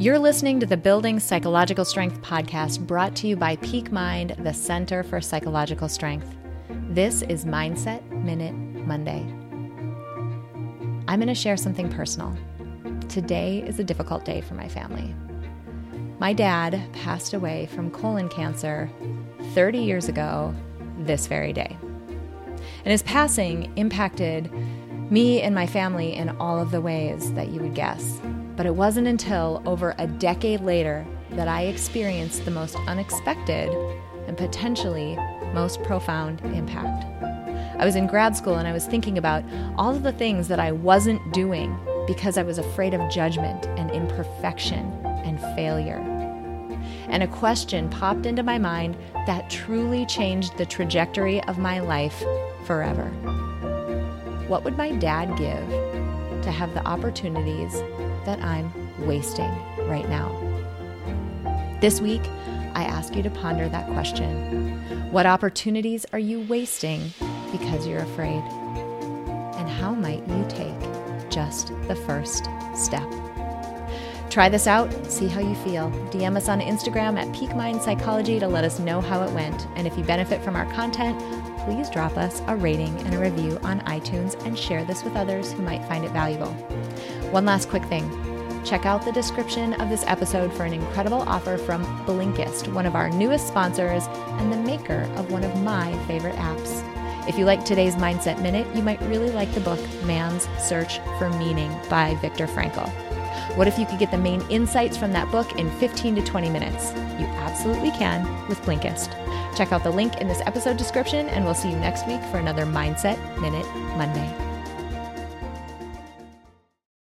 You're listening to the Building Psychological Strength podcast brought to you by Peak Mind, the Center for Psychological Strength. This is Mindset Minute Monday. I'm going to share something personal. Today is a difficult day for my family. My dad passed away from colon cancer 30 years ago this very day. And his passing impacted me and my family in all of the ways that you would guess. But it wasn't until over a decade later that I experienced the most unexpected and potentially most profound impact. I was in grad school and I was thinking about all of the things that I wasn't doing because I was afraid of judgment and imperfection and failure. And a question popped into my mind that truly changed the trajectory of my life forever. What would my dad give to have the opportunities that I'm wasting right now? This week, I ask you to ponder that question. What opportunities are you wasting because you're afraid? And how might you take just the first step? Try this out, see how you feel. DM us on Instagram at Peak Mind Psychology to let us know how it went. And if you benefit from our content, please drop us a rating and a review on iTunes and share this with others who might find it valuable. One last quick thing check out the description of this episode for an incredible offer from Blinkist, one of our newest sponsors and the maker of one of my favorite apps. If you like today's Mindset Minute, you might really like the book Man's Search for Meaning by Viktor Frankl. What if you could get the main insights from that book in 15 to 20 minutes? You absolutely can with Blinkist. Check out the link in this episode description, and we'll see you next week for another Mindset Minute Monday.